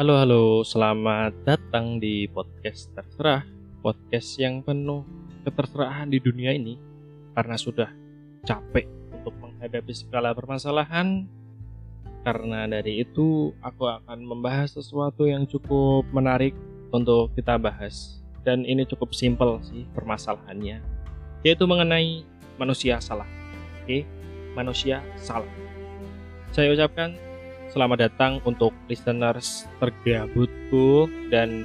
Halo halo, selamat datang di podcast terserah. Podcast yang penuh keterserahan di dunia ini. Karena sudah capek untuk menghadapi segala permasalahan. Karena dari itu aku akan membahas sesuatu yang cukup menarik untuk kita bahas. Dan ini cukup simpel sih permasalahannya. Yaitu mengenai manusia salah. Oke, manusia salah. Saya ucapkan Selamat datang untuk listeners tergabutku dan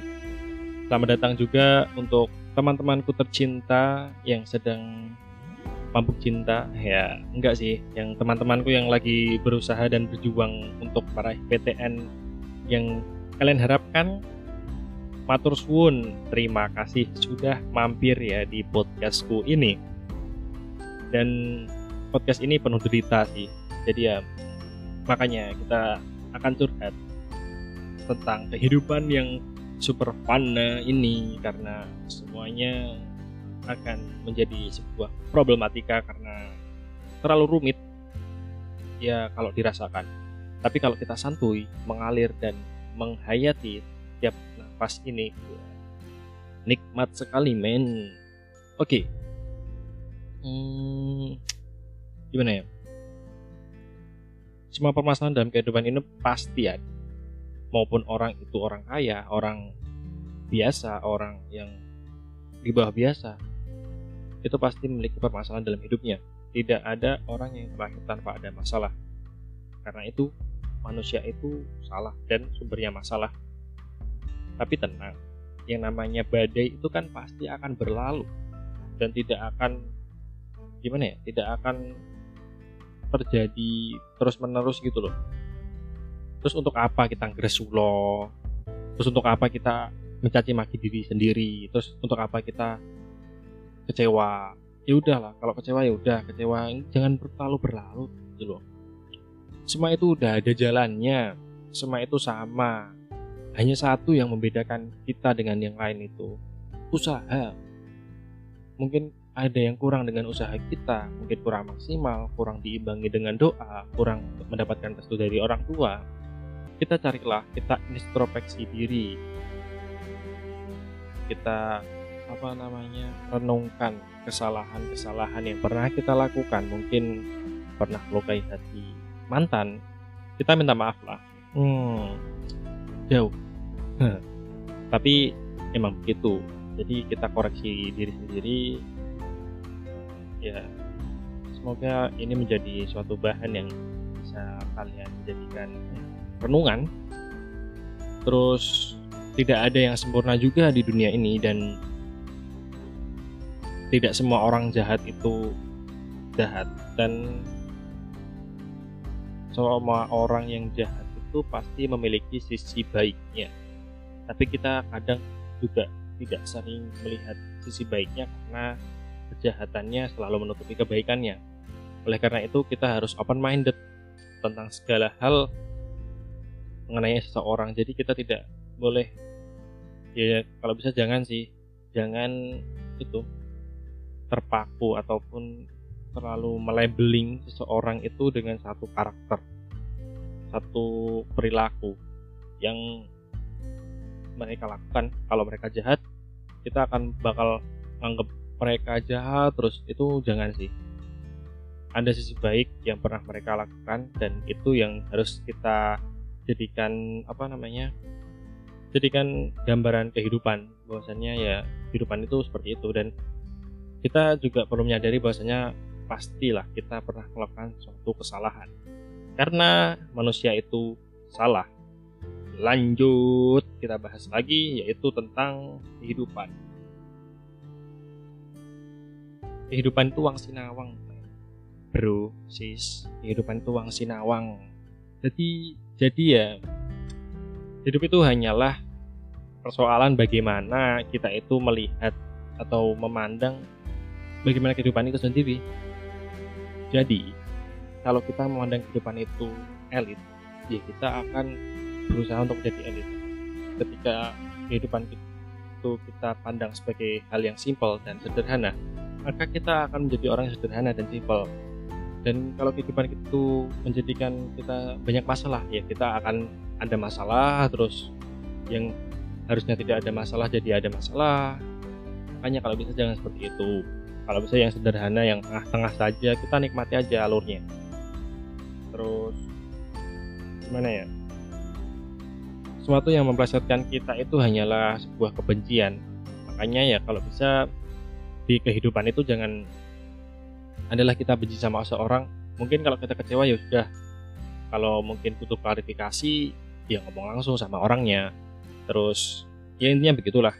selamat datang juga untuk teman-temanku tercinta yang sedang mabuk cinta. Ya enggak sih. Yang teman-temanku yang lagi berusaha dan berjuang untuk meraih PTN yang kalian harapkan matur suwun. Terima kasih sudah mampir ya di podcastku ini. Dan podcast ini penuh derita sih. Jadi ya makanya kita akan curhat tentang kehidupan yang super fana ini. Karena semuanya akan menjadi sebuah problematika karena terlalu rumit. Ya kalau dirasakan. Tapi kalau kita santuy mengalir dan menghayati tiap nafas ini nikmat sekali men. Oke. Hmm, gimana ya semua permasalahan dalam kehidupan ini pasti ada. Maupun orang itu orang kaya orang biasa orang yang di bawah biasa itu pasti memiliki permasalahan dalam hidupnya. Tidak ada orang yang terakhir tanpa ada masalah. Karena itu manusia itu salah dan sumbernya masalah. Tapi tenang yang namanya badai itu kan pasti akan berlalu. Dan tidak akan gimana ya tidak akan terjadi terus menerus gitu loh. Terus untuk apa kita ngresulo terus untuk apa kita mencaci maki diri sendiri? Terus untuk apa kita kecewa? Ya udahlah kalau kecewa ya udah kecewa. Jangan terlalu berlarut gitu loh. Semua itu udah ada jalannya. Semua itu sama. Hanya satu yang membedakan kita dengan yang lain itu. Usaha. Mungkin ada yang kurang dengan usaha kita, mungkin kurang maksimal, kurang diimbangi dengan doa, kurang mendapatkan restu dari orang tua, kita carilah, kita introspeksi diri, kita apa namanya renungkan kesalahan-kesalahan yang pernah kita lakukan, mungkin pernah melukai hati mantan, kita minta maaf lah. Hmm, jauh. Tapi emang begitu. Jadi kita koreksi diri sendiri, ya semoga ini menjadi suatu bahan yang bisa kalian jadikan renungan. Terus tidak ada yang sempurna juga di dunia ini dan tidak semua orang jahat itu jahat. Dan semua orang yang jahat itu pasti memiliki sisi baiknya. Tapi kita kadang juga tidak sering melihat sisi baiknya karena kejahatannya selalu menutupi kebaikannya. Oleh karena itu kita harus open minded tentang segala hal mengenai seseorang. Jadi kita tidak boleh ya kalau bisa jangan sih, jangan itu terpaku ataupun terlalu melabeling seseorang itu dengan satu karakter, satu perilaku yang mereka lakukan. Kalau mereka jahat, kita akan bakal anggap mereka jahat terus itu jangan sih. Ada sisi baik yang pernah mereka lakukan dan itu yang harus kita jadikan apa namanya jadikan gambaran kehidupan. Bahwasannya ya kehidupan itu seperti itu. Dan kita juga perlu menyadari bahwasanya pastilah kita pernah melakukan suatu kesalahan. Karena manusia itu salah. Lanjut kita bahas lagi yaitu tentang kehidupan kehidupan itu uang sinawang. Bro sis. Kehidupan itu uang sinawang. Jadi jadi ya hidup itu hanyalah persoalan bagaimana kita itu melihat atau memandang bagaimana kehidupan itu sendiri. Jadi kalau kita memandang kehidupan itu elit ya kita akan berusaha untuk menjadi elit. Ketika kehidupan itu kita pandang sebagai hal yang simpel dan sederhana maka kita akan menjadi orang yang sederhana dan simpel. Dan kalau kehidupan itu menjadikan kita banyak masalah ya kita akan ada masalah terus yang harusnya tidak ada masalah jadi ada masalah. Makanya kalau bisa jangan seperti itu. Kalau bisa yang sederhana yang tengah-tengah saja kita nikmati aja alurnya. Terus gimana ya? Sesuatu yang memplesetkan kita itu hanyalah sebuah kebencian. Makanya ya kalau bisa di kehidupan itu jangan adalah kita benci sama seseorang mungkin kalau kita kecewa ya sudah kalau mungkin butuh klarifikasi ya ngomong langsung sama orangnya. Terus ya intinya begitulah.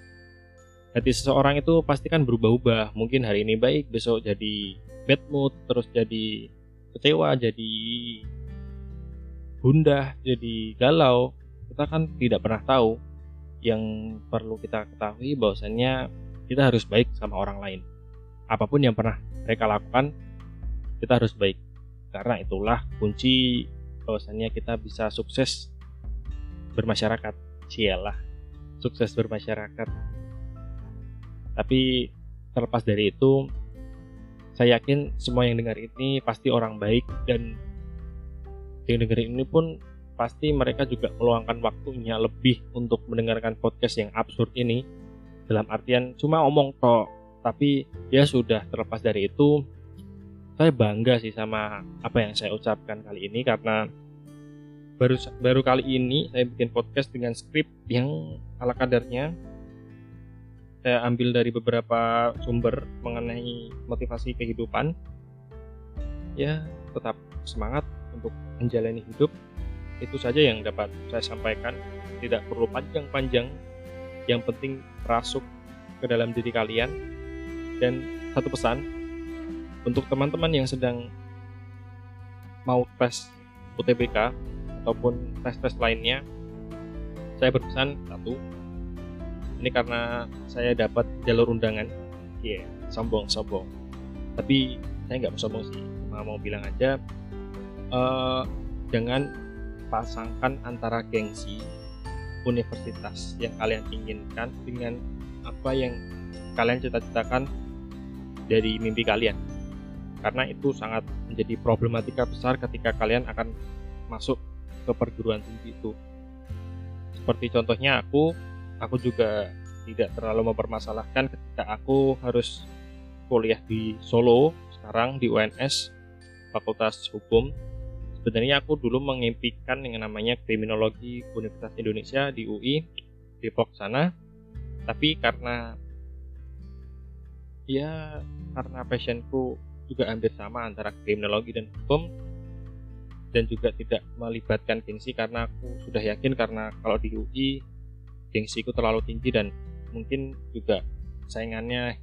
Hati seseorang itu pasti kan berubah-ubah. Mungkin hari ini baik besok jadi bad mood terus jadi kecewa jadi gundah jadi galau. Kita kan tidak pernah tahu. Yang perlu kita ketahui bahwasannya kita harus baik sama orang lain. Apa pun yang pernah mereka lakukan kita harus baik. Karena itulah kunci bahwasannya kita bisa sukses bermasyarakat. Cialah sukses bermasyarakat. Tapi terlepas dari itu saya yakin semua yang dengar ini pasti orang baik dan yang dengar ini pun pasti mereka juga meluangkan waktunya lebih untuk mendengarkan podcast yang absurd ini dalam artian cuma omong toh tapi ya sudah terlepas dari itu saya bangga sih sama apa yang saya ucapkan kali ini karena baru baru kali ini saya bikin podcast dengan skrip yang ala kadarnya. Saya ambil dari beberapa sumber mengenai motivasi kehidupan. Ya tetap semangat untuk menjalani hidup. Itu saja yang dapat saya sampaikan. Tidak perlu panjang-panjang yang penting rasuk ke dalam diri kalian. Dan satu pesan untuk teman-teman yang sedang mau tes UTBK ataupun tes-tes lainnya saya berpesan satu ini karena saya dapat jalur undangan. Iya yeah, sombong sombong tapi saya nggak sombong sih cuma mau bilang aja uh, jangan pasangkan antara gengsi universitas yang kalian inginkan dengan apa yang kalian cita-citakan dari mimpi kalian. Karena itu sangat menjadi problematika besar ketika kalian akan masuk ke perguruan tinggi itu. Seperti contohnya aku aku juga tidak terlalu mempermasalahkan ketika aku harus kuliah di Solo sekarang di UNS Fakultas Hukum sebenarnya aku dulu mengimpikan yang namanya kriminologi Universitas Indonesia di UI di Depok sana. Tapi karena ya karena passionku juga hampir sama antara kriminologi dan hukum dan juga tidak melibatkan gengsi karena aku sudah yakin karena kalau di UI gengsiku terlalu tinggi dan mungkin juga saingannya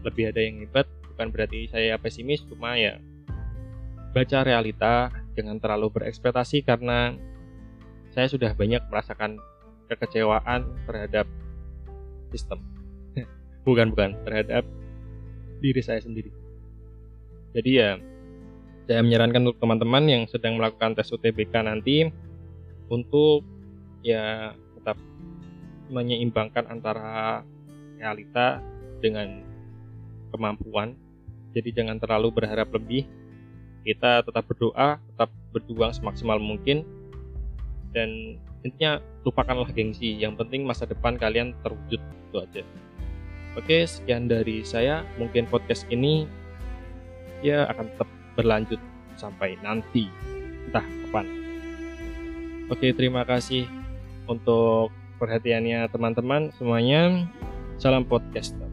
lebih ada yang hebat. Bukan berarti saya pesimis cuma ya baca realita jangan terlalu berekspektasi karena saya sudah banyak merasakan kekecewaan terhadap sistem bukan bukan terhadap diri saya sendiri jadi ya saya menyarankan untuk teman-teman yang sedang melakukan tes UTBK nanti untuk ya tetap menyeimbangkan antara realita dengan kemampuan. Jadi jangan terlalu berharap lebih. Kita tetap berdoa, tetap berjuang semaksimal mungkin dan intinya lupakanlah gengsi. Yang penting masa depan kalian terwujud itu aja. Oke, sekian dari saya. Mungkin podcast ini ya akan tetap berlanjut sampai nanti entah kapan. Oke, terima kasih untuk perhatiannya teman-teman semuanya. Salam podcast.